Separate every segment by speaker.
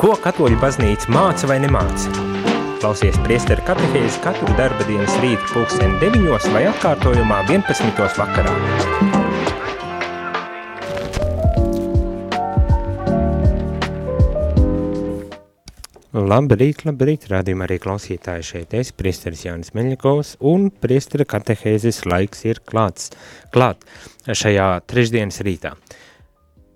Speaker 1: Ko katoļu baznīca māca vai nemāca? Klausies priesteru katehēzi katru darba dienas rītu pulksteni 9 vai atkārtojumā 11. vakarā. Labrīt, labrīt, rādījumā arī klausītāji šeit es, priesteris Jānis Meļņakovs, un priestera katehēzes laiks ir klāts, klāt šajā trešdienas rītā.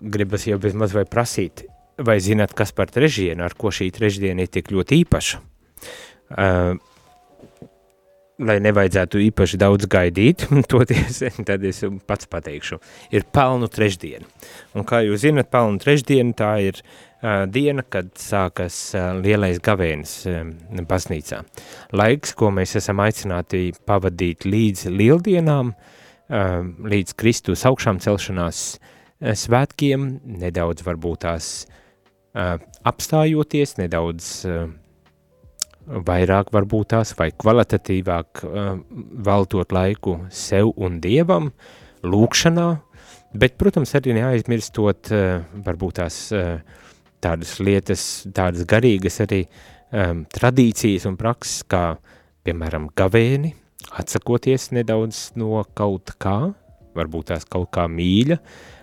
Speaker 1: Gribas jau bezmaz vai prasīt, vai zināt, kas par trešdienu, ar ko šī trešdiena ir tik ļoti īpaša? Uh, lai nevajadzētu īpaši daudz gaidīt, toties, tad es pats pateikšu, ir pelnu trešdiena. Un kā jūs zinat, pelnu trešdiena tā ir uh, diena, kad sākas uh, lielais gavēnis uh, baznīcā. Laiks, ko mēs esam aicināti pavadīt līdz lieldienām, uh, līdz Kristus augšām celšanās uh, svētkiem, nedaudz varbūt tās uh, apstājoties nedaudz vairāk varbūt tās vai kvalitatīvāk veltot laiku sev un Dievam, lūkšanā, bet, protams, arī neaizmirstot varbūt tās tādas lietas, tādas garīgas arī tradīcijas un prakses, kā, piemēram, gavēni, atsakoties nedaudz no kaut kā, varbūt tās kaut kā mīļa,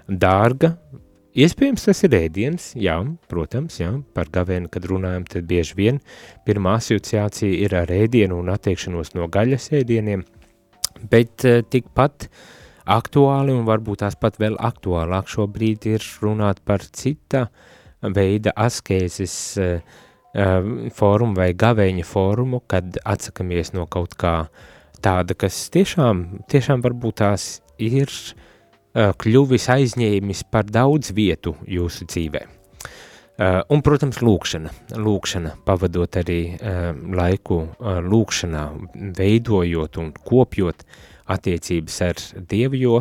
Speaker 1: dārga, Iespējams, tas ir ēdiens, jā, protams, jā, par gavēnu, kad runājam, tad bieži vien pirmā asociācija ir ar ēdienu un attiekšanos no gaļas ēdieniem, bet uh, tikpat aktuāli un varbūt tās pat vēl aktuālāk šobrīd ir runāt par cita veida askēzes uh, fórumu vai gavēņa fórumu, kad atsakamies no kaut kā tāda, kas tiešām, tiešām varbūt tās ir uh, Eh, kļuvis aizņēmis par daudz vietu jūsu dzīvē. Uh, un, protams, lūkšana, lūkšana, pavadot arī uh, laiku lūkšanā, veidojot un kopjot attiecības ar Dievu, jo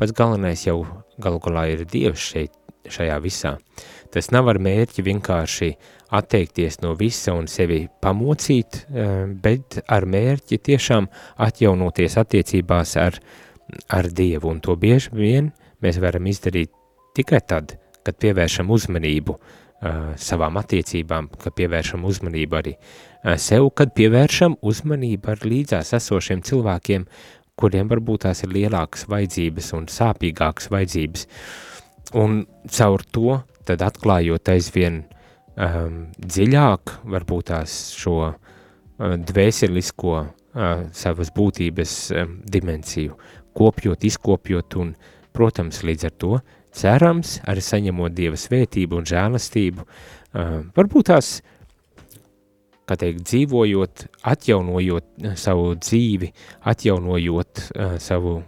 Speaker 1: pats galvenais jau galu galā ir Dievs šeit, šajā visā. Tas nav ar mērķi vienkārši atteikties no visa un sevi pamocīt, bet ar mērķi tiešām atjaunoties attiecībās ar Dievu, ar Dievu, un to bieži vien mēs varam izdarīt tikai tad, kad pievēršam uzmanību uh, savām attiecībām, kad pievēršam uzmanību arī uh, sev, kad pievēršam uzmanību ar līdzās esošiem cilvēkiem, kuriem varbūt tās ir lielākas vajadzības un sāpīgākas vajadzības. Un caur to tad atklājot aizvien um, dziļāk, varbūt tās šo uh, dvēselisko uh, savas būtības um, dimensiju, kopjot, izkopjot un, protams, līdz ar to cerams, arī saņemot Dieva svētību un žēlastību, varbūt tās, kā teikt, dzīvojot, atjaunojot savu dzīvi, atjaunojot savu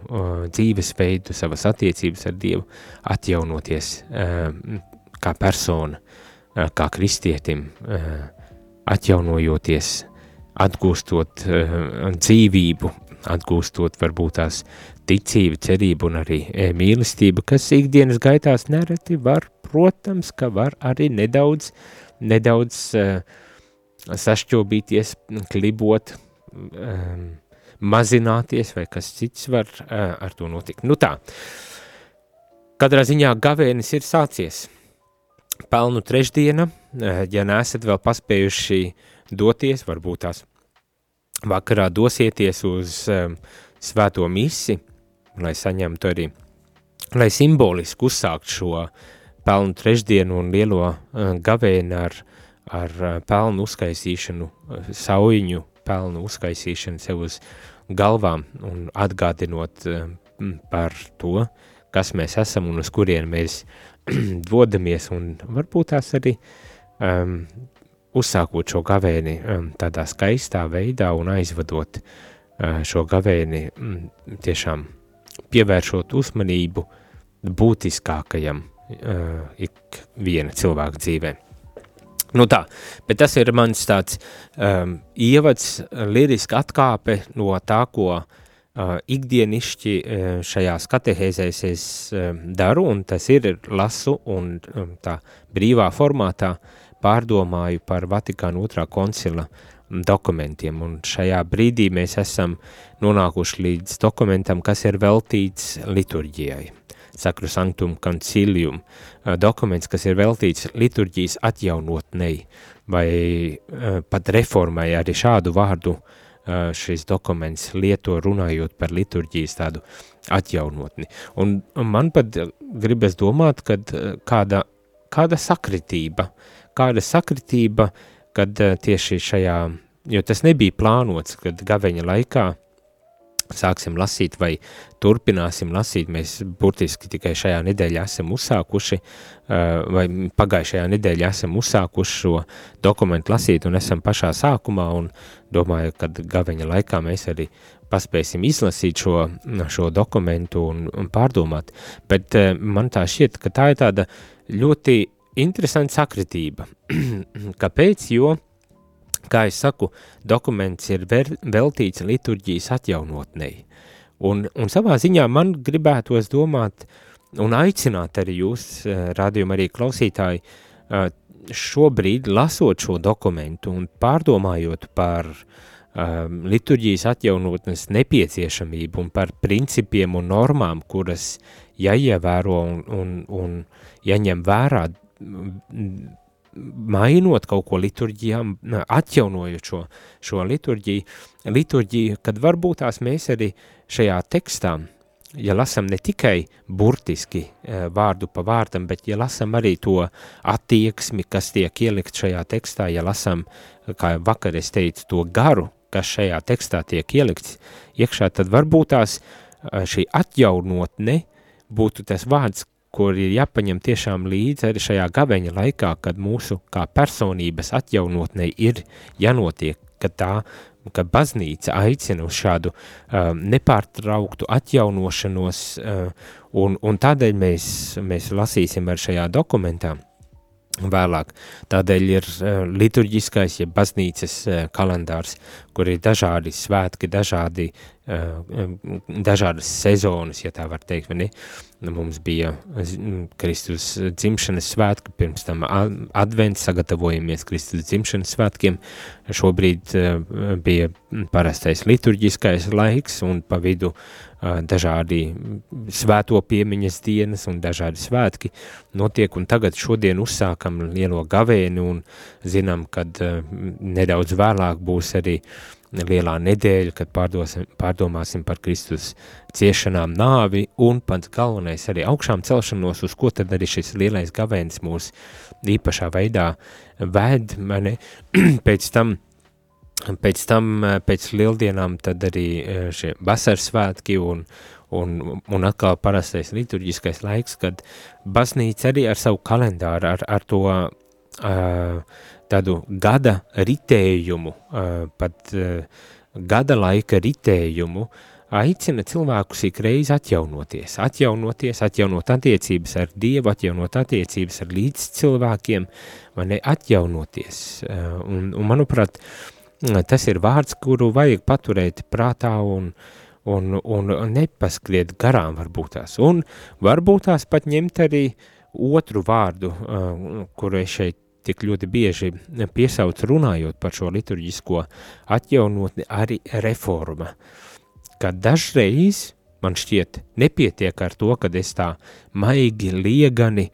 Speaker 1: dzīvesveidu, savas attiecības ar Dievu, atjaunoties kā persona, kā kristietim, atjaunojoties, atgūstot dzīvību, atgūstot varbūt tās ticību, cerību un arī e, mīlestību, kas ikdienas gaitās nereti var, protams, ka var arī nedaudz, nedaudz uh, sašķobīties, klibot, um, mazināties vai kas cits var ar to notikt. Nu tā, katrā ziņā gavēnis ir sācies. Pelnu trešdiena, ja neesat vēl paspējuši doties, varbūt tās vakarā dosieties uz um, svēto misi, lai saņemtu arī, lai simboliski uzsākt šo pelnu trešdienu un lielo uh, gavēnu ar, ar uh, pelnu uzkaisīšanu, uh, saujiņu pelnu uzkaisīšanu sev uz galvām un atgādinot uh, par to, kas mēs esam un uz kurien mēs dodamies un varbūt tās arī um, uzsākot šo gavēni um, tādā skaistā veidā un aizvadot uh, šo gavēni um, tiešām pievēršot uzmanību būtiskākajam uh, ik viena cilvēka dzīvē. Nu tā, bet tas ir mans tāds um, ievads, liriska atkāpe no tā, ko uh, ikdienišķi uh, šajās katehēzēs es um, daru, un tas ir lasu un um, tā brīvā formātā pārdomāju par Vatikāna otrā koncila dokumentiem, un šajā brīdī mēs esam nonākuši līdz dokumentam, kas ir veltīts liturģijai. Sacrosanctum Concilium, uh, dokuments, kas ir veltīts liturģijas atjaunotnei vai uh, pat reformai arī šādu vārdu uh, šis dokuments lieto runājot par liturģijas tādu atjaunotni. Un, man pat gribas domāt, kad kāda, kāda sakritība, kāda sakritība, kad tieši šajā, jo tas nebija plānots, kad gaveņa laikā sāksim lasīt vai turpināsim lasīt. Mēs burtiski tikai šajā nedēļā esam uzsākuši, vai pagājušajā nedēļā esam uzsākuši šo dokumentu lasīt un esam pašā sākumā un domāju, ka gaveņa laikā mēs arī paspēsim izlasīt šo, šo dokumentu un, un pārdomāt. Bet man tā šķiet, ka tā ir tāda ļoti interesanta sakritība. Kāpēc? Jo kā es saku, dokuments ir veltīts liturģijas atjaunotnei. Un, un savā ziņā man gribētos domāt un aicināt arī jūs, eh, rādījumi arī klausītāji, eh, šobrīd lasot šo dokumentu un pārdomājot par um, liturģijas atjaunotnes nepieciešamību un par principiem un normām, kuras jāievēro un, un, un jāņem vērā mainot kaut ko liturģijā, atjaunojot šo, šo liturģiju, liturģiju, kad varbūt tās mēs arī šajā tekstā, ja lasam ne tikai burtiski e, vārdu pa vārdam, bet ja lasam arī to attieksmi, kas tiek ielikt šajā tekstā, ja lasam, kā vakar es teicu, to garu, kas šajā tekstā tiek ielikts iekšā, tad varbūt tās e, šī atjaunotne būtu tas vārds, kur ir jāpaņem tiešām līdzi arī šajā gaveņa laikā, kad mūsu kā personības atjaunotnei ir jānotiek, ka tā, ka baznīca aicina uz šādu um, nepārtrauktu atjaunošanos, uh, un, un tādēļ mēs, mēs lasīsim ar šajā dokumentā vēlāk. Tādēļ ir uh, liturģiskais, ja baznīcas uh, kalendārs, kur ir dažādi svētki, dažādi, uh, dažādas sezonas, ja tā var teikt, vai ne? Uh, Mums bija Kristus dzimšanas svētki, pirms tam advents, sagatavojamies Kristus dzimšanas svētkiem. Šobrīd bija parastais liturģiskais laiks un pa vidu dažādi svēto piemiņas dienas un dažādi svētki notiek, un tagad šodien uzsākam lielo gavēni un zinām, kad nedaudz vēlāk būs arī uh, lielā nedēļa, kad pārdosim, pārdomāsim par Kristus ciešanām nāvi un pats galvenais arī augšām celšanos, uz ko tad arī šis lielais gavēns mūs īpašā veidā ved, mani, pēc tam, pēc tam, pēc lieldienām tad arī e, šie vasaras svētki un, un, un atkal parastais liturģiskais laiks, kad baznīca arī ar savu kalendāru, ar, ar to uh, tādu gada ritējumu, pat gada laika ritējumu, aicina cilvēkus ikreiz atjaunoties, atjaunoties, atjaunot attiecības ar Dievu, atjaunot attiecības ar līdz cilvēkiem, vai ne, atjaunoties. Un, un manuprāt, tas ir vārds, kuru vajag paturēt prātā un, un, un nepaskriet garām varbūt tās. Un varbūt tās pat ņemt arī otru vārdu, kuru es šeit tik ļoti bieži piesauc runājot par šo liturģisko atjaunotni arī reforma, ka dažreiz man šķiet nepietiek ar to, kad es tā maigi liegani,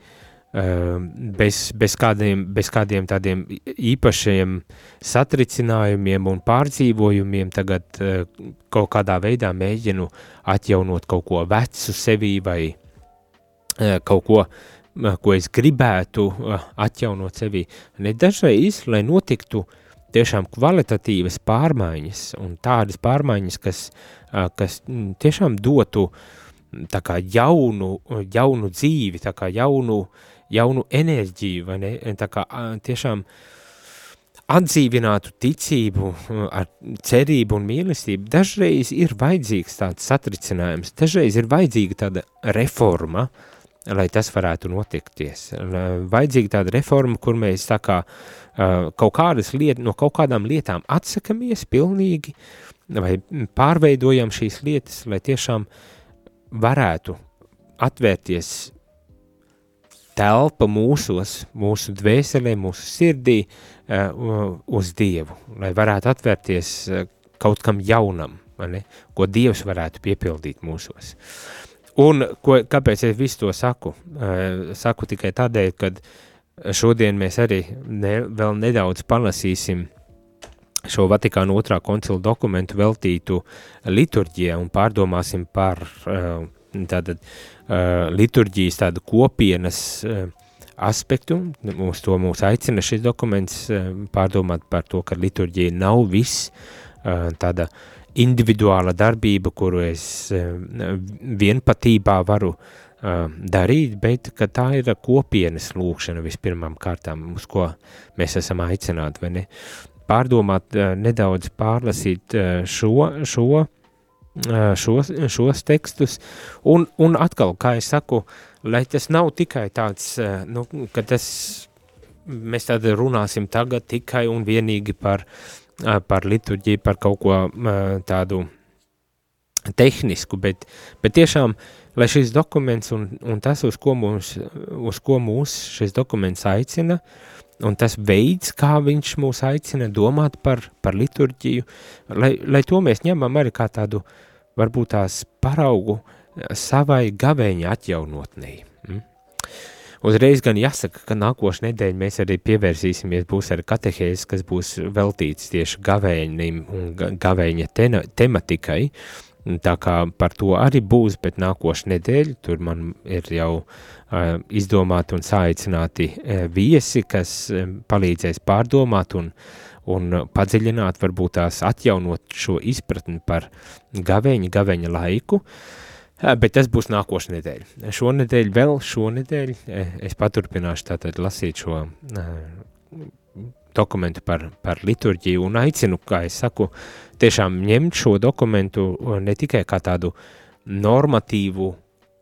Speaker 1: ehm, bez, bez, kādiem, bez kādiem tādiem īpašiem satricinājumiem un pārdzīvojumiem tagad eh, kaut kādā veidā mēģinu atjaunot kaut ko vecu sevī vai eh, kaut ko uh, ko es gribētu atjaunot sevī. Ne dažreiz, lai notiktu tiešām kvalitatīvas pārmaiņas un tādas pārmaiņas, kas, kas tiešām dotu tā kā jaunu, jaunu dzīvi, tā kā jaunu, jaunu enerģiju, vai ne, tā kā tiešām atdzīvinātu ticību, ar cerību un mīlestību, dažreiz ir vajadzīgs tāds satricinājums, dažreiz ir vajadzīga tāda reforma, uh, lai tas varētu notikties. Vajadzīga tāda reforma, kur mēs tā kā kaut kādas lietas, no kaut kādām lietām atsakamies pilnīgi, vai pārveidojam šīs lietas, lai tiešām varētu atvērties telpa mūsos, mūsu dvēselē, mūsu sirdī uz Dievu, lai varētu atvērties kaut kam jaunam, ne? ko Dievs varētu piepildīt mūsos. Un ko, kāpēc es visu to saku? Saku tikai tādēļ, ka šodien mēs arī ne, vēl nedaudz palasīsim šo Vatikāna otrā koncila dokumentu veltītu liturģijai un pārdomāsim par tātad, liturģijas tādu kopienas aspektu. Mūs to mūs aicina šis dokuments pārdomāt par to, ka liturģija nav viss tāda uh, individuāla darbība, kuru es eh, vienpatībā varu uh, darīt, bet ka tā ir kopienas lūkšana vispirmām kārtām, uz ko mēs esam aicināti, vai ne? Pārdomāt, uh, nedaudz pārlasīt šo, šo, šos, šos tekstus, un, un atkal, kā es saku, lai tas nav tikai tāds, nu, ka tas, mēs tad runāsim tagad tikai un vienīgi par uh, par liturģiju, par kaut ko tādu tehnisku, bet, bet tiešām, lai šis dokuments un, un tas, uz ko, mūs, uz ko mūs šis dokuments aicina, un tas veids, kā viņš mūs aicina domāt par, par liturģiju, lai, lai to mēs ņemam arī kā tādu, varbūt tās paraugu savai gavēņa atjaunotnei. Uzreiz gan jāsaka, ka nākošais nedēļa mēs arī pievērsīsimies, būs arī katehēzes, kas būs veltīts tieši gavēņiem un gavēņa tena, tematikai. Tā kā par to arī būs, bet nākošais nedēļa tur man ir jau uh, izdomāti un saicināti uh, viesi, kas uh, palīdzēs pārdomāt un, un padziļināt, varbūt tās atjaunot šo izpratni par gavēņa, gavēņa laiku. Uh, Bet tas būs nākošais nedēļa. Šonadēļ, vēl šonadēļ, es paturpināšu tātad lasīt šo dokumentu par, par liturģiju un aicinu, kā es saku, tiešām ņemt šo dokumentu ne tikai kā tādu normatīvu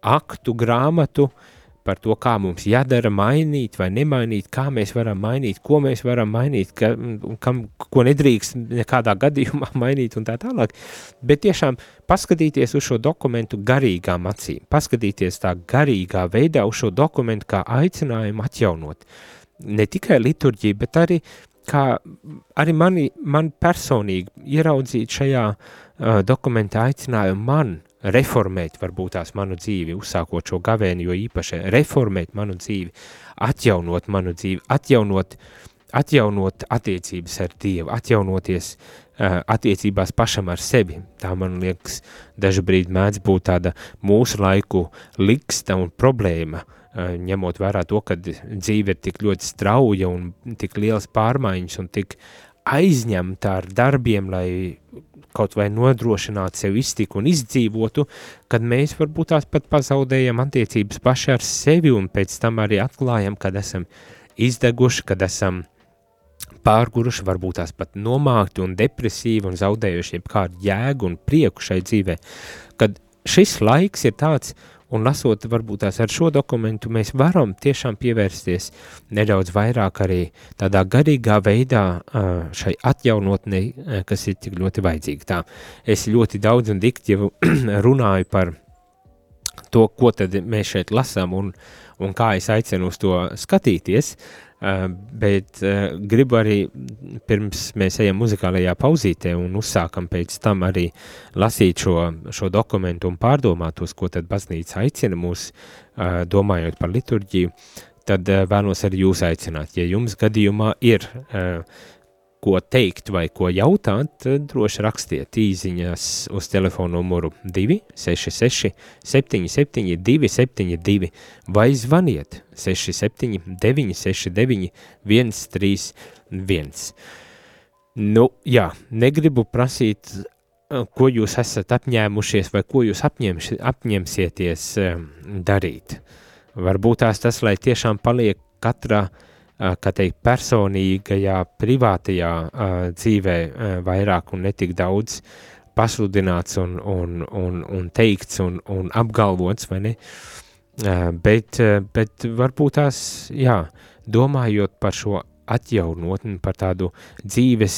Speaker 1: aktu grāmatu, uh, par to, kā mums jādara mainīt vai nemainīt, kā mēs varam mainīt, ko mēs varam mainīt, ka, kam, ko nedrīkst nekādā gadījumā mainīt un tā tālāk, bet tiešām paskatīties uz šo dokumentu garīgām acīm, paskatīties tā garīgā veidā uz šo dokumentu kā aicinājumu atjaunot. Ne tikai liturģiju, bet arī kā arī mani, man personīgi ieraudzīt šajā uh, dokumentā aicinājumu man reformēt varbūt tās manu dzīvi, uzsākot šo gavēni, jo īpaši reformēt manu dzīvi, atjaunot manu dzīvi, atjaunot, atjaunot attiecības ar Dievu, atjaunoties uh, attiecībās pašam ar sevi. Tā man liekas, daži brīdi mēdz būt tāda mūsu laiku liksta un problēma, uh, ņemot vērā to, ka dzīve ir tik ļoti strauja un tik liels pārmaiņas un tik aizņemta ar darbiem, lai kaut vai nodrošināt sev iztiku un izdzīvotu, kad mēs varbūt tās pat pazaudējam attiecības paši ar sevi un pēc tam arī atklājam, kad esam izdeguši, kad esam pārguruši, varbūt tās pat nomākti un depresīvi un zaudējuši jebkādu jēgu un prieku šai dzīvē, kad šis laiks ir tāds, uh, un lasot varbūt tās ar šo dokumentu, mēs varam tiešām pievērsties nedaudz vairāk arī tādā garīgā veidā šai atjaunotnei, kas ir tik ļoti vajadzīga. Tā, es ļoti daudz un dikti jau runāju par to, ko tad mēs šeit lasām un, un kā es aicinu uz to skatīties, bet uh, gribu arī pirms mēs ejam muzikālajā pauzītē un uzsākam pēc tam arī lasīt šo, šo dokumentu un pārdomāt tos, ko tad baznīca aicina mūs, uh, domājot par liturģiju, tad vēlos arī jūs aicināt, ja jums gadījumā ir ko teikt vai ko jautāt, droši rakstiet īziņas uz telefonu numuru 266 77 272 vai zvaniet 67 969 131. Nu, jā, negribu prasīt, ko jūs esat apņēmušies vai ko jūs apņemš, apņemsieties darīt. Varbūt tās tas, lai tiešām paliek katra uh, kā teikt, personīgajā, privātajā dzīvē vairāk un netik daudz pasludināts un, un, un, un teikts un, un apgalvots, vai ne? Bet, bet varbūt tās, jā, domājot par šo atjaunotni, par tādu dzīves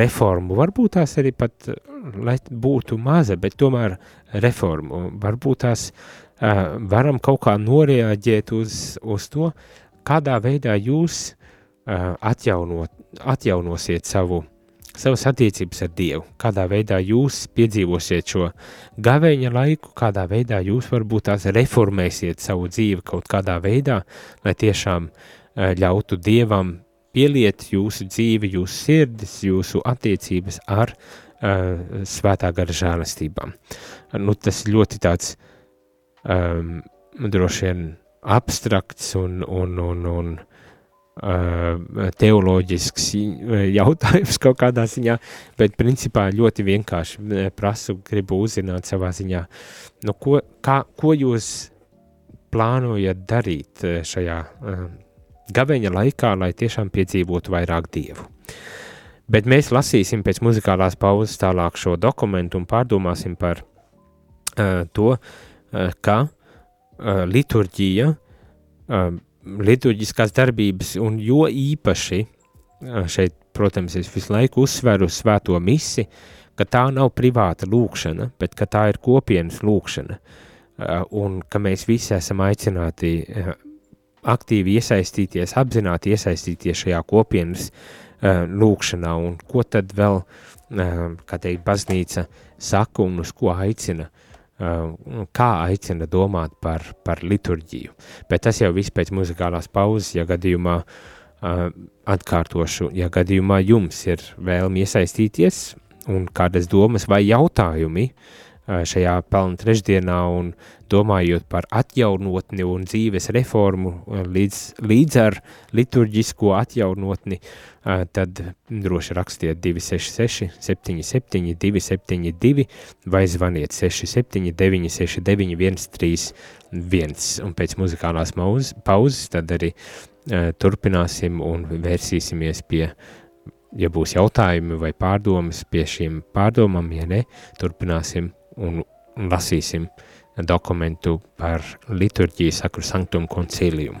Speaker 1: reformu, varbūt tās arī pat, lai būtu maza, bet tomēr reformu, varbūt tās varam kaut kā noreaģēt uz, uz to, kādā veidā jūs uh, atjaunot, atjaunosiet savu savas attiecības ar Dievu, kādā veidā jūs piedzīvosiet šo gaveņa laiku, kādā veidā jūs varbūt tās reformēsiet savu dzīvi kaut kādā veidā, lai tiešām uh, ļautu Dievam pieliet jūsu dzīvi, jūsu sirdis, jūsu attiecības ar uh, svētā gara žēlastībām. Nu, tas ļoti tāds um, droši vien abstrakts un, un, un, un uh, teoloģisks jautājums kaut kādā ziņā, bet principā ļoti vienkārši prasu, gribu uzzināt savā ziņā, nu, ko, kā, ko jūs plānojat darīt šajā gabeņa laikā, lai tiešām piedzīvotu vairāk dievu. Bet mēs lasīsim pēc muzikālās pauzes tālāk šo dokumentu un pārdomāsim par uh, to, uh, ka uh, liturģija, uh, liturģiskās darbības un jo īpaši uh, šeit, protams, es visu laiku uzsveru svēto misi, ka tā nav privāta lūkšana, bet ka tā ir kopienas lūkšana. Uh, un ka mēs visi esam aicināti uh, aktīvi iesaistīties, apzināti iesaistīties šajā kopienas uh, lūkšanā, un ko tad vēl, uh, kā teikt, baznīca saka un uz ko aicina, uh, kā aicina domāt par, par liturģiju. Bet tas jau viss pēc muzikālās pauzes, ja gadījumā uh, atkārtošu, ja gadījumā jums ir vēlmi iesaistīties un kādas domas vai jautājumi, uh, šajā pelnu trešdienā un domājot par atjaunotni un dzīves reformu līdz, līdz ar liturģisko atjaunotni, tad droši rakstiet 266 77 272 vai zvaniet 679 69 131 un pēc muzikālās mauz, pauzes tad arī turpināsim un vērsīsimies pie ja būs jautājumi vai pārdomas pie šīm pārdomām, ja ne, turpināsim un, lasīsim dokumentu par liturģiju sakru sanktumu konciliumu.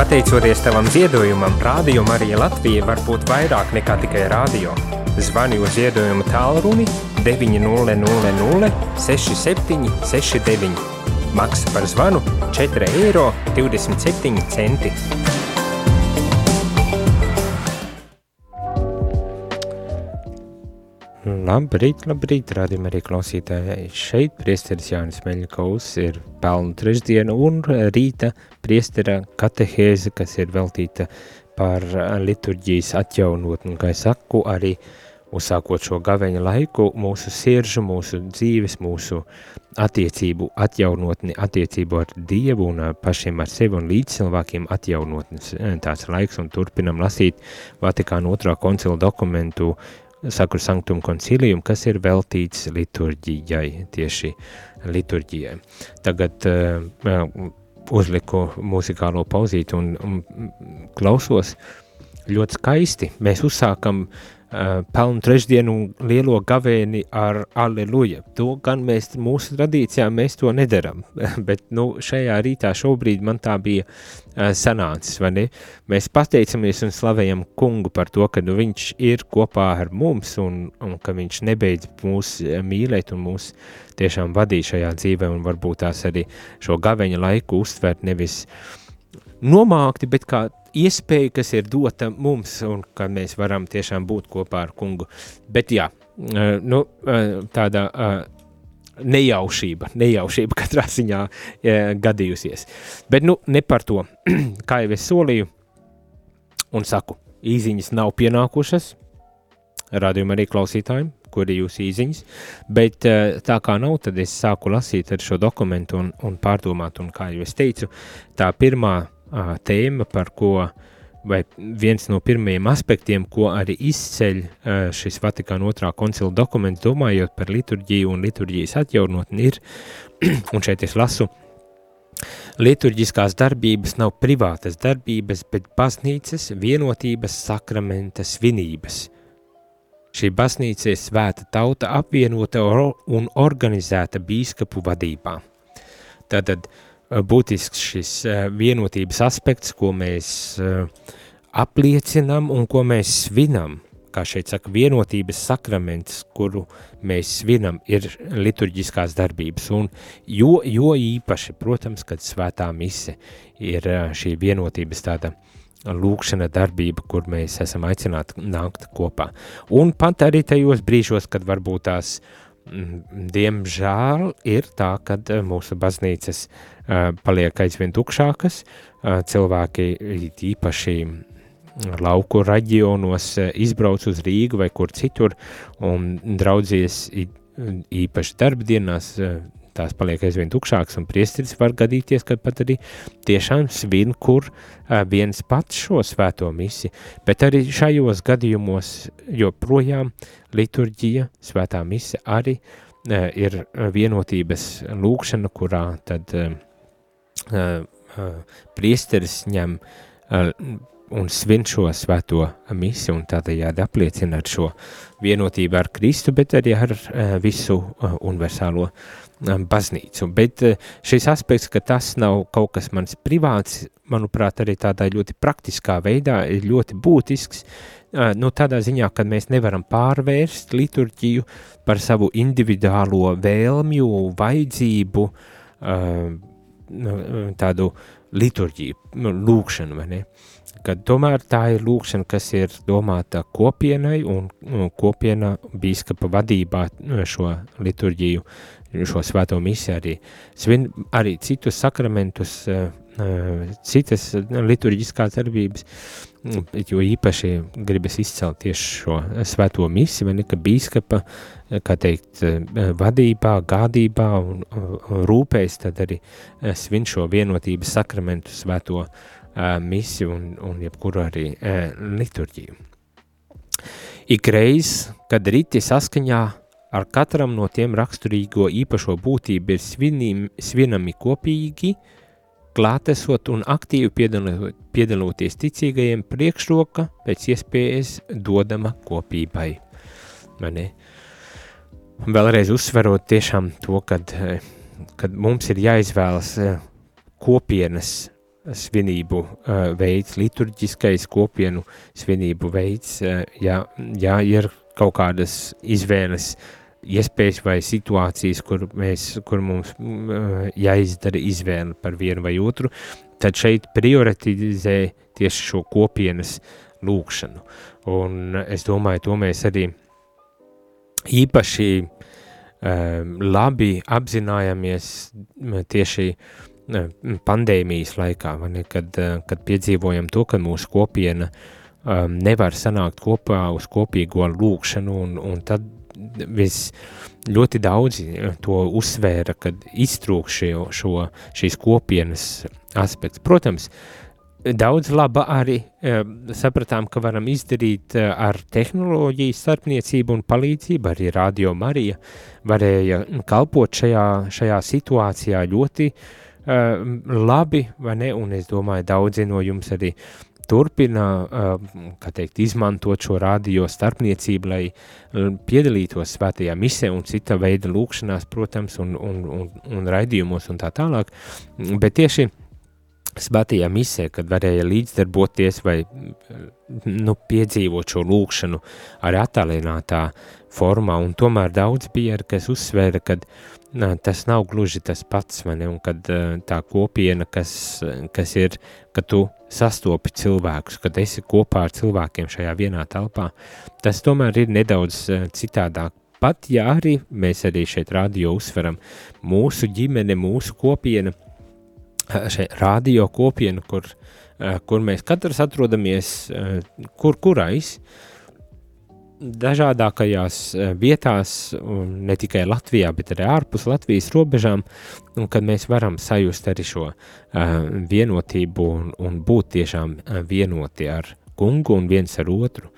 Speaker 1: Pateicoties tavam ziedojumam, Rādio Marija Latvija var būt vairāk nekā tikai rādio. Zvani uz ziedojumu tālruni 900 67 69. Maksa par zvanu 4,27 eiro. Labrīt, labrīt, rādījumā arī klausītāji. Šeit priesteris Jānis Meļņakovs ir pelnu trešdiena un rīta priestera katehēze, kas ir veltīta par liturģijas atjaunotni, kā es saku, arī uzsākot šo gaveņa laiku, mūsu siržu, mūsu dzīves, mūsu attiecību atjaunotni, attiecību ar Dievu un pašiem ar sevi un līdz cilvēkiem atjaunotnes tāds laiks un turpinam lasīt Vatikāna otrā koncila dokumentu Sakru Sanktum Concilium, kas ir veltīts liturģijai, tieši liturģijai. Tagad uh, uzliku muzikālo pauzīti un, un klausos ļoti skaisti. Mēs uzsākam Uh, pelnu trešdienu lielo gavēni ar aleluja. To gan mēs mūsu tradīcijā mēs to nedaram, bet nu, šajā rītā šobrīd man tā bija uh, sanācis, vai ne? Mēs pateicamies un slavējam kungu par to, ka nu, viņš ir kopā ar mums un, un ka viņš nebeidz mūs uh, mīlēt un mūs tiešām vadīt šajā dzīvē un varbūt tās arī šo gaveņa laiku uztvert nevis nomākti, bet kā iespēja, kas ir dota mums, un ka mēs varam tiešām būt kopā ar kungu. Bet jā, nu, tāda nejaušība, nejaušība katrā ziņā gadījusies. Bet nu, ne par to, kā jau es solīju, un saku, īziņas nav pienākušas, rādījumā arī klausītājiem, kur ir jūsu īziņas, bet tā kā nav, tad es sāku lasīt šo dokumentu un, un pārdomāt, un kā jau es teicu, tā pirmā tēma, par ko, vai viens no pirmajiem aspektiem, ko arī izceļ šis Vatikāna otrā koncila dokuments, domājot par liturģiju un liturģijas atjaunotni, ir, un šeit es lasu, Liturģiskās darbības nav privātas darbības, bet baznīcas vienotības sakramenta svinības. Šī baznīca ir svēta tauta apvienota un organizēta bīskapu vadībā. Tātad uh, būtisks šis vienotības aspekts, ko mēs apliecinam un ko mēs svinam. Kā šeit saka, vienotības sakraments, kuru mēs svinam, ir liturģiskās darbības. Un jo, jo īpaši, protams, kad svētā mise ir šī vienotības tāda lūkšana darbība, kur mēs esam aicināti nākt kopā. Un pat arī tajos brīžos, kad varbūt tās uh, diemžēl ir tā, ka eh, mūsu baznīcas uh, paliek aizvien tukšākas, uh, cilvēki īpaši lauku reģionos izbrauc uz Rīgu vai kur citur un draudzies īpaši darbdienās tās paliek aizvien tukšākas, un priesteris var gadīties, ka pat arī tiešām svin, kur viens pats šo svēto misi, bet arī šajos gadījumos joprojām liturģija, svētā mise arī ir vienotības lūkšana, kurā tad uh, uh, priesteris ņem uh, un svin šo svēto misi un tādējādi apliecina ar šo vienotību ar Kristu, bet arī ar uh, visu uh, universālo baznīcu. Bet šis aspekts, ka tas nav kaut kas mans privāts, manuprāt, arī tādā ļoti praktiskā veidā ir ļoti būtisks. Nu, tādā ziņā, ka mēs nevaram pārvērst liturģiju par savu individuālo vēlmju, vajadzību, tādu liturģiju, nu, lūkšanu, vai ne? Kad tomēr tā ir lūkšana, kas ir domāta kopienai un kopiena bīskapa vadībā šo liturģiju šo svēto misiju arī svin arī citus sakramentus, eh, eh, citas liturģiskās darbības, jo īpaši gribas izcelt tieši šo svēto misiju, ne, ka bīskapa, kā teikt, vadībā, gādībā un rūpēs, tad arī svin šo vienotības sakramentu svēto misiju un, un jebkuru arī liturģiju. Ikreiz, kad riti saskaņā Ar katram no tiem raksturīgo īpašo būtību ir svinami kopīgi, klātesot un aktīvi piedalot, piedaloties ticīgajiem priekšroka pēc iespējas dodama kopībai. Vēlreiz uzsverot tiešām to, kad, kad mums ir jāizvēlas kopienas svinību veids, liturģiskais kopienu svinību veids, ja, ja ir kaut kādas izvēles iespējas vai situācijas, kur, mēs, kur mums jāizdara izvēle par vienu vai otru, tad šeit prioritizē tieši šo kopienas lūkšanu. Un es domāju, to mēs arī īpaši um, labi apzinājāmies tieši pandēmijas laikā, ne, kad, kad piedzīvojam to, ka mūsu kopiena um, nevar sanākt kopā uz kopīgo lūkšanu, un, un tad vis ļoti daudzi to uzsvēra, kad iztrūk šo, šo, šīs kopienas aspekts. Protams, daudz laba arī e, sapratām, ka varam izdarīt e, ar tehnoloģiju starpniecību un palīdzību. Arī Radio Marija varēja kalpot šajā, šajā situācijā ļoti labi, vai ne? Un es domāju, daudzi no jums arī turpina, kā teikt, izmantot šo radio starpniecību, lai piedalītos svētajā misē un cita veida lūkšanās, protams, un, un, un, un raidījumos un tā tālāk. Bet tieši svētajā misē, kad varēja līdzdarboties vai nu, piedzīvot šo lūkšanu arī attālinātā formā, un tomēr daudz bija, kas uzsvēra, ka nā, tas nav gluži tas pats, ne, un kad tā kopiena, kas, kas ir, ka tu sastopi cilvēkus, kad esi kopā ar cilvēkiem šajā vienā telpā, tas tomēr ir nedaudz citādāk. Pat ja arī mēs arī šeit radio uzsveram mūsu ģimene, mūsu kopiena, šeit radio kopienu, kur, kur mēs katrs atrodamies, kur kurais, dažādākajās vietās, ne tikai Latvijā, bet arī ārpus Latvijas robežām, un kad mēs varam sajust arī šo vienotību un, un būt tiešām vienoti ar kungu un viens ar otru.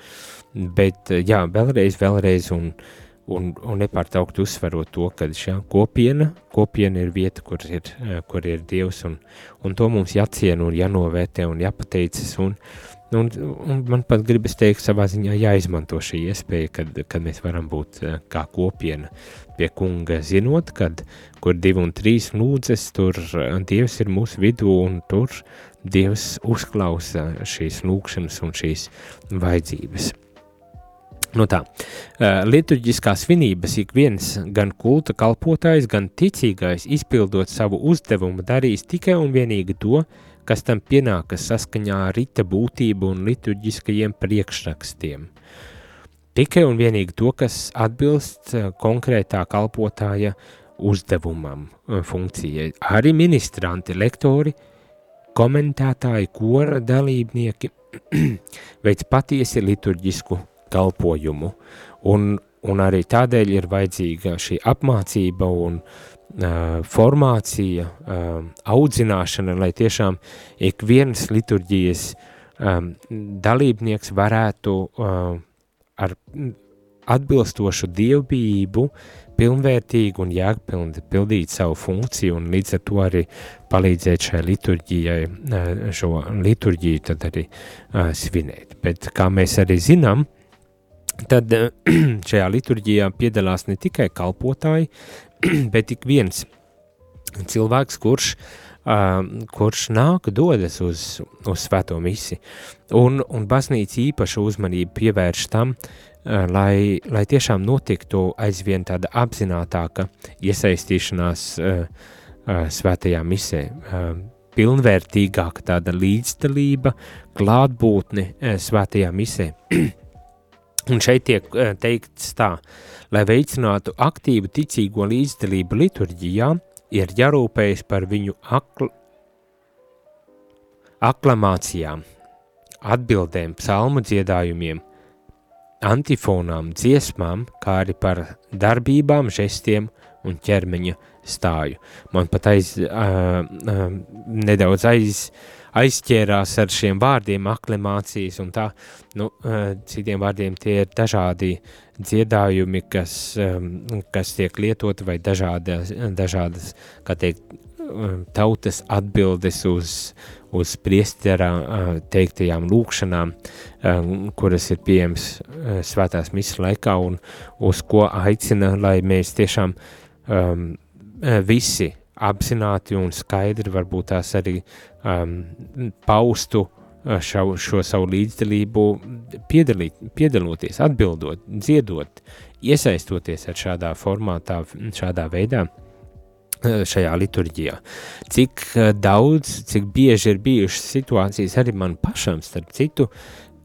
Speaker 1: Bet jā, vēlreiz, vēlreiz un uh, un, un nepārtraukt uzsverot to, ka šī kopiena, kopiena ir vieta, kur ir, eh, kur ir Dievs, un, un to mums jāciena un jānovērtē un jāpateicas, un, un, un man pat gribas teikt savā ziņā jāizmanto šī iespēja, kad, kad mēs varam būt eh, kā kopiena pie kunga, zinot, kad, kur divi un trīs lūdzes, tur eh, Dievs ir mūsu vidū, un tur Dievs uzklausa šīs lūkšanas un šīs vajadzības. Nu tā, liturģiskās svinības ik viens, gan kulta kalpotājs, gan ticīgais, izpildot savu uzdevumu, darīs tikai un vienīgi to, kas tam pienākas saskaņā ar rita būtību un liturģiskajiem priekšrakstiem. Tikai un vienīgi to, kas atbilst konkrētā kalpotāja uzdevumam, funkcijai. Arī ministranti, lektori, komentētāji, kora dalībnieki veids patiesi liturģisku kalpojumu. Un, un arī tādēļ ir vajadzīga šī apmācība un uh, formācija, uh, audzināšana, lai tiešām ik viens liturģijas um, dalībnieks varētu uh, ar atbilstošu dievbijību pilnvērtīgi un jēgpilni pildīt savu funkciju un līdz ar to arī palīdzēt šai liturģijai, šo liturģiju tad arī uh, svinēt. Bet kā mēs arī zinām, uh, tad eh, šajā liturģijā piedalās ne tikai kalpotāji, bet ik viens cilvēks, kurš, uh, kurš nāk, dodas uz, uz svēto misi. Un, un baznīca īpašu uzmanību pievērš tam, uh, lai, lai tiešām notiktu aizvien tāda apzinātāka iesaistīšanās uh, uh, svētajā misē. Uh, pilnvērtīgāka tāda līdzdalība, klātbūtne uh, svētajā misē. Un šeit tiek eh, teikts tā, lai veicinātu aktīvu ticīgo līdzdalību liturģijā, ir jārūpējas par viņu akl aklamācijām, atbildēm, psalmu dziedājumiem, antifonām, dziesmām, kā arī par darbībām, žestiem un ķermeņa stāju. Man pat aiz, uh, uh, nedaudz aiz, uh, aizķērās ar šiem vārdiem, aklimācijas un tā, nu, eh, citiem vārdiem tie ir dažādi dziedājumi, kas, ehm, kas tiek lietoti vai dažādas, dažādas, kā teikt, ehm, tautas atbildes uz, uz priestera eh, teiktajām lūkšanām, ehm, kuras ir pieejams eh, svētās misas laikā un uz ko aicina, lai mēs tiešām um, visi apzināti un skaidri varbūt tās arī um, paustu šo, šo savu līdzdalību, piedalīt, piedaloties, atbildot, dziedot, iesaistoties ar šādā formātā, šādā veidā šajā liturģijā. Cik daudz, cik bieži ir bijušas situācijas arī man pašam, starp citu,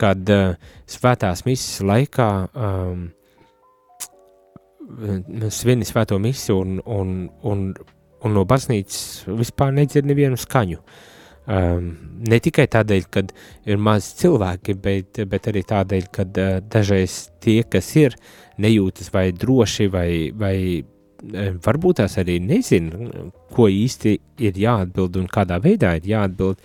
Speaker 1: kad uh, svētās misijas laikā um, svini svēto misiju un, un, un, un no baznīcas vispār nedzird nevienu skaņu. Um, ne tikai tādēļ, ka ir maz cilvēki, bet, bet arī tādēļ, ka uh, dažreiz tie, kas ir, nejūtas vai droši, vai, vai uh, varbūt tās arī nezina, ko īsti ir jāatbild un kādā veidā ir jāatbild,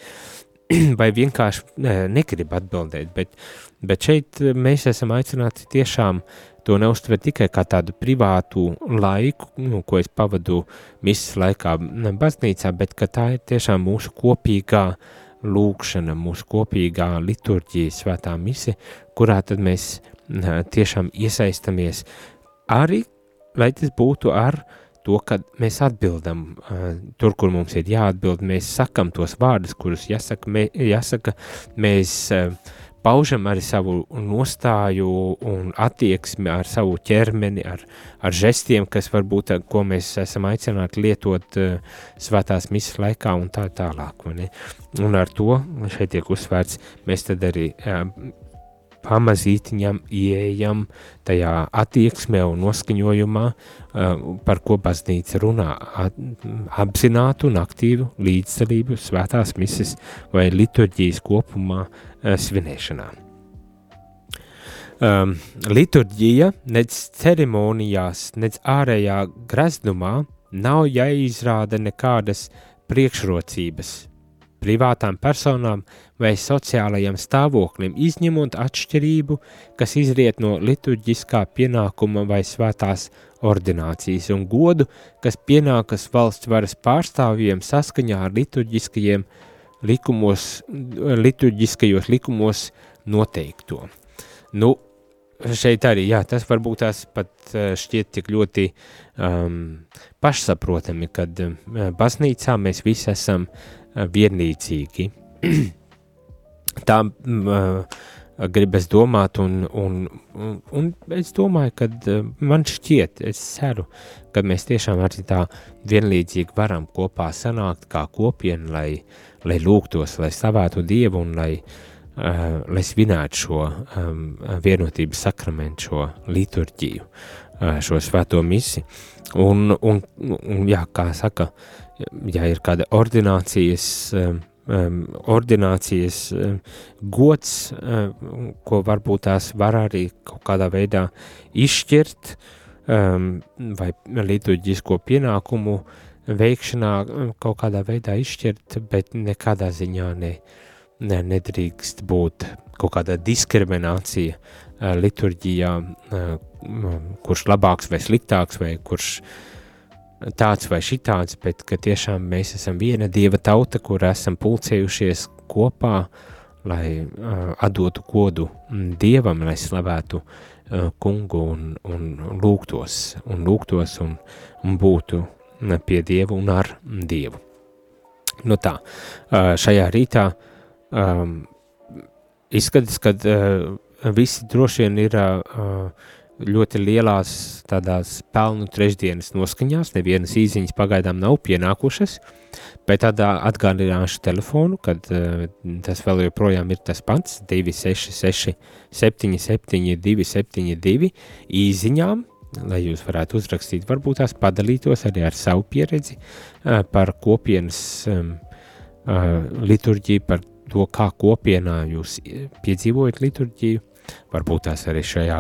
Speaker 1: vai vienkārši uh, negrib atbildēt. Bet, bet šeit mēs esam aicināti tiešām to neuztver tikai kā tādu privātu laiku, nu, ko es pavadu misijas laikā baznīcā, bet ka tā ir tiešām mūsu kopīgā lūkšana, mūsu kopīgā liturģija, svētā mise, kurā tad mēs tiešām iesaistamies arī, lai tas būtu ar to, ka mēs atbildam tur, kur mums ir jāatbild, mēs sakam tos vārdus, kurus jāsaka, mē, jāsaka. Mēs paužam arī savu nostāju un attieksmi ar savu ķermeni, ar, ar žestiem, kas varbūt, ko mēs esam aicināti lietot uh, svētās misas laikā un tā tālāk. Un ar to šeit tiek uzsvērts, mēs tad arī uh, pamazītiņam ieejam tajā attieksmē un noskaņojumā, uh, par ko baznīca runā, apzinātu un aktīvu līdzdalību svētās misas vai liturģijas kopumā Eh, svinēšanā. Um, liturģija, nec ceremonijās, nec ārējā greznumā nav jāizrāda nekādas priekšrocības privātām personām vai sociālajiem stāvoklim, izņemot atšķirību, kas izriet no liturģiskā pienākuma vai svētās ordinācijas un godu, kas pienākas valsts varas pārstāvjiem saskaņā ar liturģiskajiem likumos, liturģiskajos likumos noteikto. Nu, šeit arī, jā, tas varbūt tās pat eh, šķiet tik ļoti um, pašsaprotami, kad uh, baznīcā mēs visi esam uh, vienlīdzīgi. Tā uh, gribas domāt, un, un, un, un es domāju, ka uh, man šķiet, es ceru, ka mēs tiešām arī tā vienlīdzīgi varam kopā sanākt kā kopiena, lai lai lūgtos, lai slavētu Dievu un lai, uh, lai svinētu šo um, vienotības sakramentu, šo liturģiju, uh, šo svēto misi. Un, un, un jā, kā saka, ja ir kāda ordinācijas, um, um, ordinācijas um, gods, um, ko varbūt tās var arī kaut kādā veidā izšķirt, um, vai liturģisko pienākumu uh, veikšanā mm, kaut kādā veidā izšķirt, bet nekādā ziņā ne, ne, nedrīkst būt kaut kāda diskriminācija uh, liturģijā, uh, kurš labāks vai sliktāks, vai kurš tāds vai šitāds, bet ka tiešām mēs esam viena dieva tauta, kur esam pulcējušies kopā, lai uh, atdotu godu dievam, lai slavētu uh, kungu un, un lūgtos, un lūgtos un, un būtu pie Dieva un ar Dievu. Nu tā, šajā rītā um, izskatās, ka uh, visi droši vien ir uh, ļoti lielās tādās pelnu trešdienas noskaņās, nevienas īziņas pagaidām nav pienākušas, bet tādā atgādināšu telefonu, kad uh, tas vēl joprojām ir tas pats, 266 77 272 īziņām, lai jūs varētu uzrakstīt, varbūt tās padalītos arī ar savu pieredzi par kopienas liturģiju, par to, kā kopienā jūs piedzīvojat liturģiju, varbūt tās arī šajā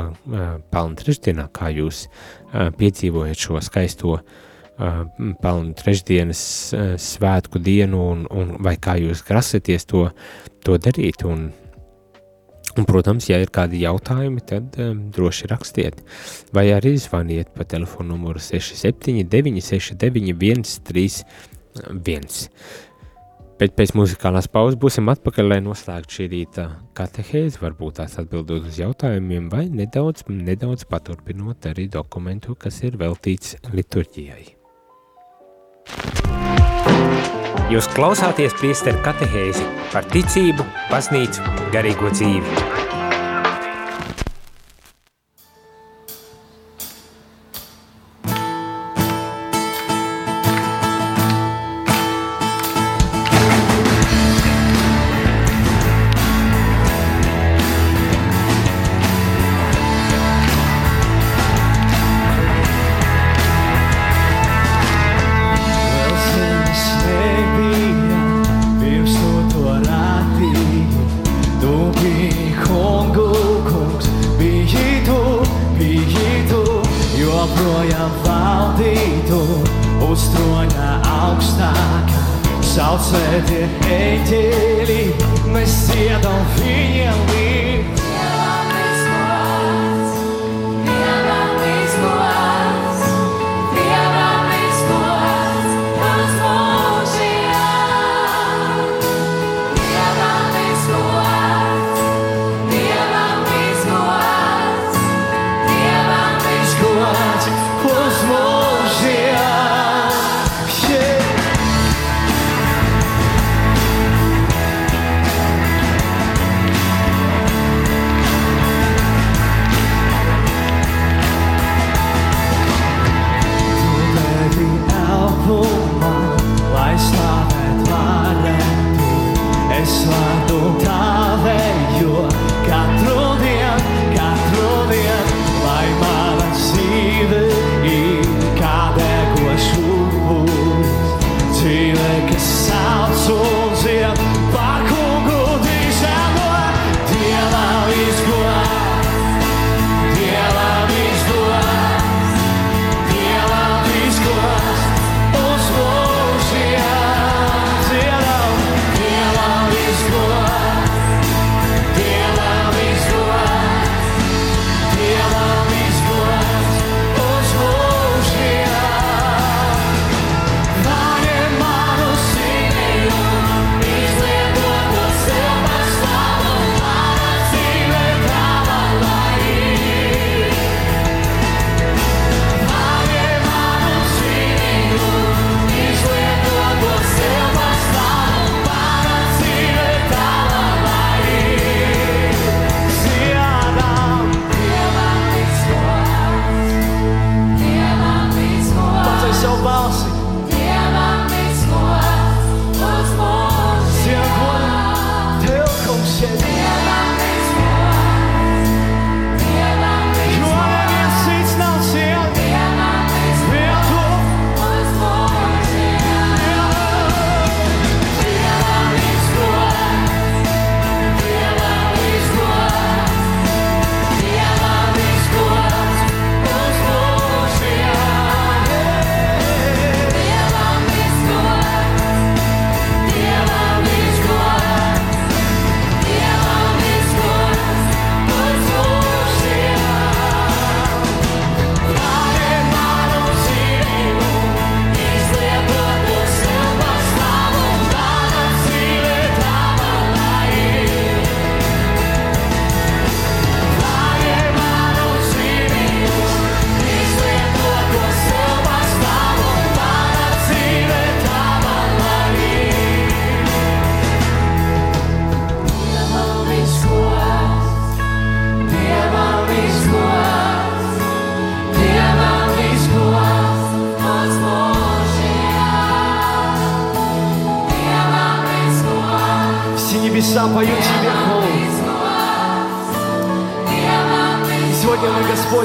Speaker 1: pelnu trešdienā, kā jūs piedzīvojat šo skaisto pelnu trešdienas svētku dienu un, un vai kā jūs grasaties to, to darīt un Un, protams, ja ir kādi jautājumi, tad um, droši rakstiet, vai arī zvaniet pa telefonu numuru 679, 691, 31. Bet pēc muzikālās pauzes būsim atpakaļ, lai noslēgtu šī rīta katehēzi, varbūt tās atbildot uz jautājumiem, vai nedaudz, nedaudz paturpinot arī dokumentu, kas ir veltīts liturģijai.
Speaker 2: Jūs klausāties priesteru katehēzi par ticību, baznīcu, garīgo dzīvi. Saucētie eņģēļi, mēs dziedam viņiem līdzi.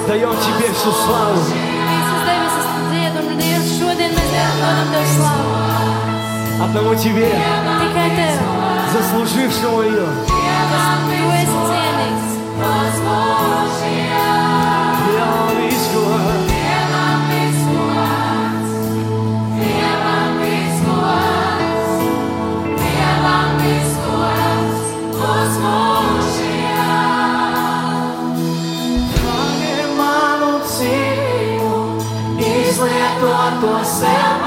Speaker 2: воздаем Тебе всю славу. Одному Тебе, заслужившему ее. por seu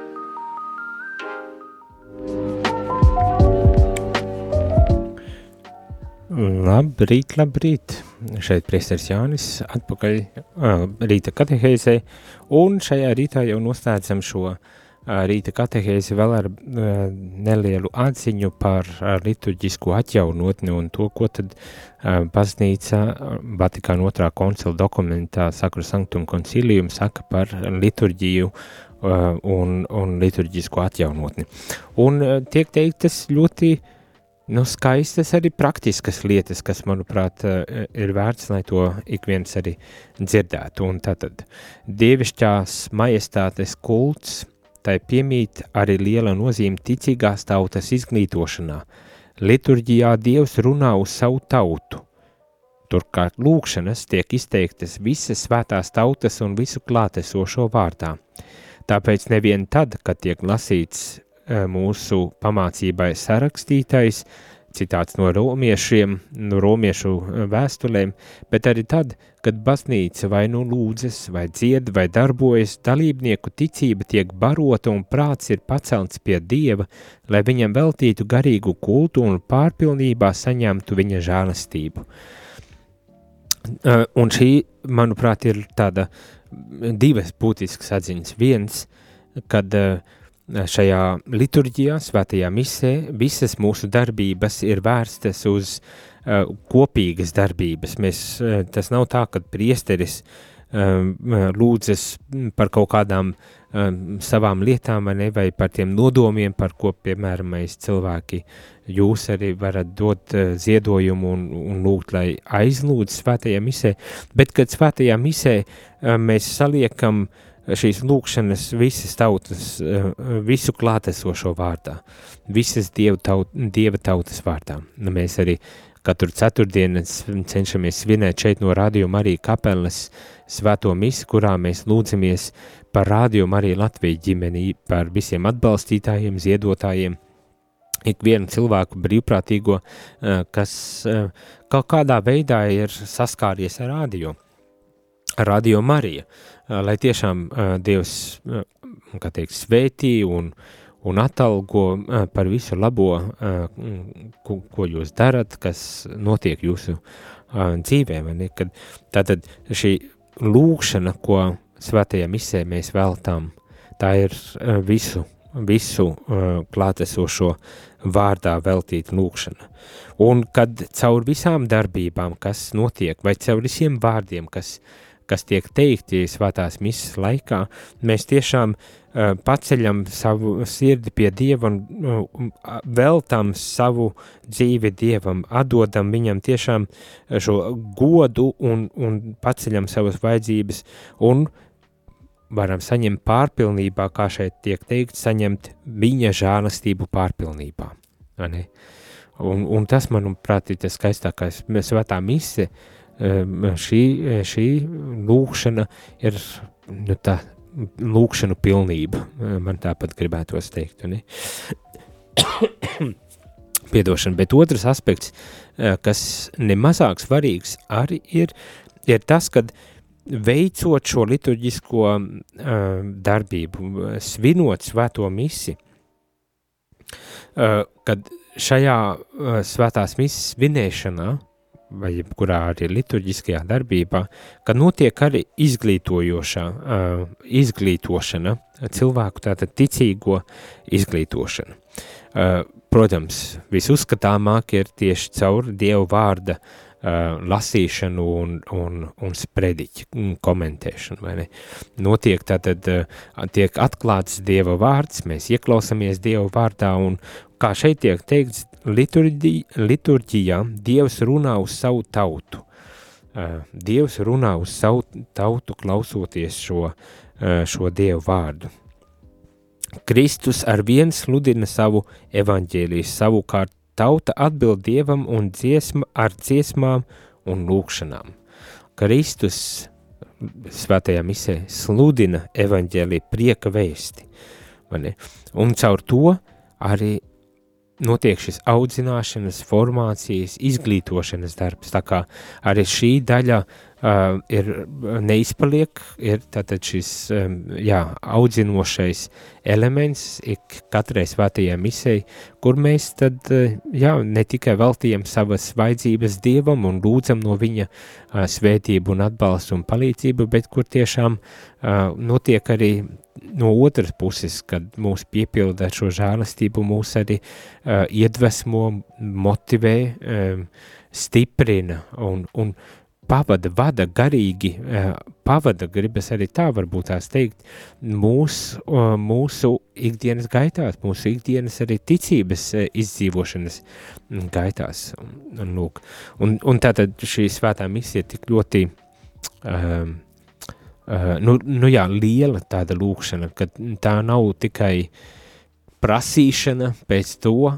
Speaker 1: Labrīt, labrīt! Šeit priesteris Jānis atpakaļ uh, rīta katehēzē, un šajā rītā jau noslēdzam šo uh, rīta katehēzi vēl ar uh, nelielu atziņu par uh, liturģisko atjaunotni un to, ko tad uh, baznīca Vatikāna otrā koncila dokumentā Sakru Sanctum Concilium saka par liturģiju uh, un, un liturģisko atjaunotni. Un uh, tiek teiktas ļoti uh, nu, skaistas arī praktiskas lietas, kas, manuprāt, eh, ir vērts, lai to ik viens arī dzirdētu. Un tātad dievišķās majestātes kults, tai piemīt arī liela nozīme ticīgās tautas izglītošanā. Liturģijā Dievs runā uz savu tautu. Turklāt lūkšanas tiek izteiktas visas svētās tautas un visu klātesošo vārdā. Tāpēc nevien tad, kad tiek lasīts mūsu pamācībai sarakstītais, citāts no romiešiem, no romiešu eh, vēstulēm, bet arī tad, kad baznīca vai nu lūdzas, vai dzied, vai darbojas, dalībnieku ticība tiek barota un prāts ir pacelts pie Dieva, lai viņam veltītu garīgu kultu un pārpilnībā saņemtu viņa žēlastību. Eh, un šī, manuprāt, ir tāda divas būtiskas atziņas. Viens, kad uh, šajā liturģijā, svētajā misē, visas mūsu darbības ir vērstas uz uh, kopīgas darbības. Mēs, uh, tas nav tā, ka priesteris um, lūdzas par kaut kādām um, savām lietām vai, ne, vai par tiem nodomiem, par ko, piemēram, mēs cilvēki, jūs arī varat dot uh, ziedojumu un, un lūgt, lai aizlūdz svētajā misē, bet kad svētajā misē uh, mēs saliekam uh, šīs lūkšanas visas tautas, eh, visu klātesošo vārdā, visas dievu taut, dieva tautas vārdā. Nu, mēs arī katru ceturtdienu cenšamies svinēt šeit no Radio Marija kapelas svēto misi, kurā mēs lūdzamies par Radio Marija Latviju ģimeni, par visiem atbalstītājiem, ziedotājiem, ikvienu cilvēku brīvprātīgo, eh, kas eh, kaut kādā veidā ir saskāries ar radio. Radio Marija, lai tiešām Dievs, kā teikt, svētī un, un atalgo par visu labo, ko, ko jūs darat, kas notiek jūsu dzīvē, tātad šī lūkšana, ko svētajā misē mēs veltām, tā ir visu, visu klātesošo vārdā veltīta lūkšana. Un kad caur visām darbībām, kas notiek, vai caur visiem vārdiem, kas uh, kas tiek teikti svētās misijas laikā, mēs tiešām uh, paceļam savu sirdi pie Dieva un uh, veltam savu dzīvi Dievam, atdodam viņam tiešām šo godu un, un paceļam savas vajadzības un varam saņemt pārpilnībā, kā šeit tiek teikt, saņemt viņa žēlastību pārpilnībā. Un, un tas, manuprāt, ir tas skaistākais svētā mise, uh, šī, šī lūkšana ir nu, tā lūkšanu pilnība, man tāpat gribētos teikt. Ne? Piedošana, bet otrs aspekts, kas nemazāk svarīgs, arī ir, ir tas, kad veicot šo liturģisko uh, darbību, svinot svēto misi, uh, kad šajā uh, svētās misijas svinēšanā vai jebkurā arī liturģiskajā darbībā, ka notiek arī izglītojošā, uh, izglītošana, cilvēku tātad ticīgo izglītošana. Uh, protams, visuzskatāmāk ir tieši caur Dievu vārda uh, lasīšanu un, un, un sprediķu un komentēšanu, vai ne? Notiek tātad, uh, tiek atklāts Dieva vārds, mēs ieklausamies Dieva vārdā un, kā šeit tiek teikts, liturģi, liturģijā Dievs runā uz savu tautu. Dievs runā uz savu tautu klausoties šo, šo Dievu vārdu. Kristus ar vienu sludina savu evaņģēliju, savukārt tauta atbild Dievam un dziesma ar dziesmām un lūkšanām. Kristus svētajā misē sludina evaņģēliju prieka vēsti, un caur to arī notiek šis audzināšanas, formācijas, izglītošanas darbs. Tā kā arī šī daļa uh, ir neizpaliek, ir tātad šis um, jā, audzinošais elements ik katrai svētajai misei, kur mēs tad uh, jā, ne tikai veltījam savas vajadzības Dievam un lūdzam no viņa uh, svētību un atbalstu un palīdzību, bet kur tiešām uh, notiek arī no otras puses, kad mūs piepilda šo žēlastību, mūs arī uh, iedvesmo, motivē, um, stiprina un, un pavada, vada garīgi, uh, pavada, gribas arī tā varbūt tās teikt, mūs, mūsu ikdienas gaitās, mūsu ikdienas arī ticības uh, izdzīvošanas gaitās. Un, un, lūk. un, un tātad šī svētā misija tik ļoti um, Uh, nu, nu jā, liela tāda lūkšana, ka tā nav tikai prasīšana pēc to,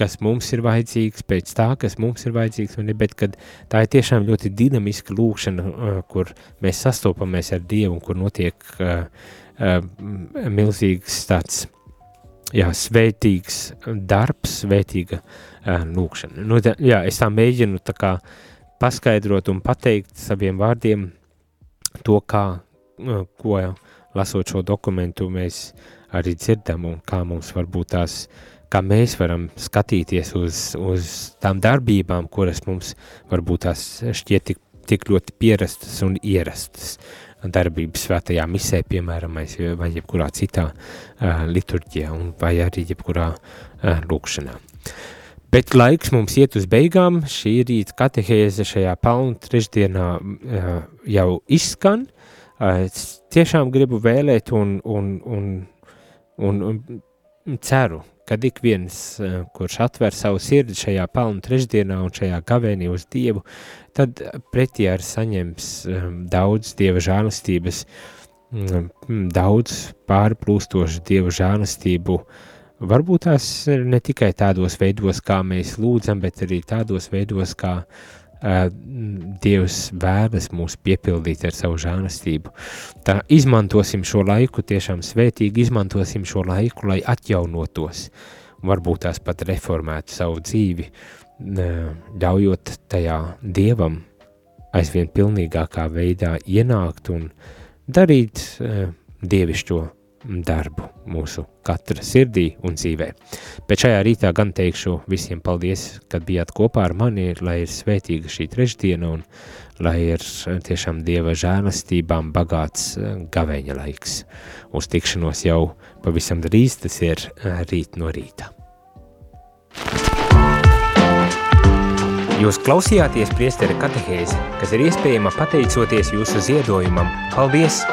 Speaker 1: kas mums ir vajadzīgs, pēc tā, kas mums ir vajadzīgs, bet tā ir tiešām ļoti dinamiska lūkšana, uh, kur mēs sastopamies ar Dievu un kur notiek uh, uh, milzīgs tāds jā, svētīgs darbs, svētīga uh, lūkšana. Nu, tā, jā, es tā mēģinu tā kā paskaidrot un pateikt saviem vārdiem, to, kā, ko lasot šo dokumentu, mēs arī dzirdam un kā mums varbūt tās, kā mēs varam skatīties uz, uz tām darbībām, kuras mums varbūt tās šķiet tik, tik ļoti pierastas un ierastas darbības svētajā misē, piemēram, vai jebkurā citā uh, liturģijā, vai arī jebkurā uh, lūkšanā. Bet laiks mums iet uz beigām. Šī rīta katehēze šajā palnu trešdienā uh, jau izskan. Uh, es tiešām gribu vēlēt un, un, un, un, un ceru, ka ik viens, uh, kurš atver savu sirdi šajā palnu trešdienā un šajā gavēnī uz Dievu, tad pretī ar saņems um, daudz Dieva žālastības, um, daudz pārplūstošu Dieva žālastību, uh, Varbūt tās ne tikai tādos veidos, kā mēs lūdzam, bet arī tādos veidos, kā uh, Dievs vēlas mūs piepildīt ar savu žēlastību. Tā izmantosim šo laiku, tiešām svētīgi izmantosim šo laiku, lai atjaunotos, varbūt tās pat reformētu savu dzīvi, ļaujot tajā Dievam aizvien pilnīgākā veidā ienākt un darīt uh, dievišķo darbu mūsu katra sirdī un dzīvē. Bet šajā rītā gan teikšu visiem paldies, kad bijāt kopā ar mani, lai ir svētīga šī trešdiena un lai ir tiešām Dieva žēlastībām bagāts eh, gaveņa laiks. Uz tikšanos jau pavisam drīz, tas ir eh, rīt no rīta. Jūs klausījāties priesteri katehēzi, kas ir iespējama pateicoties jūsu ziedojumam. Paldies!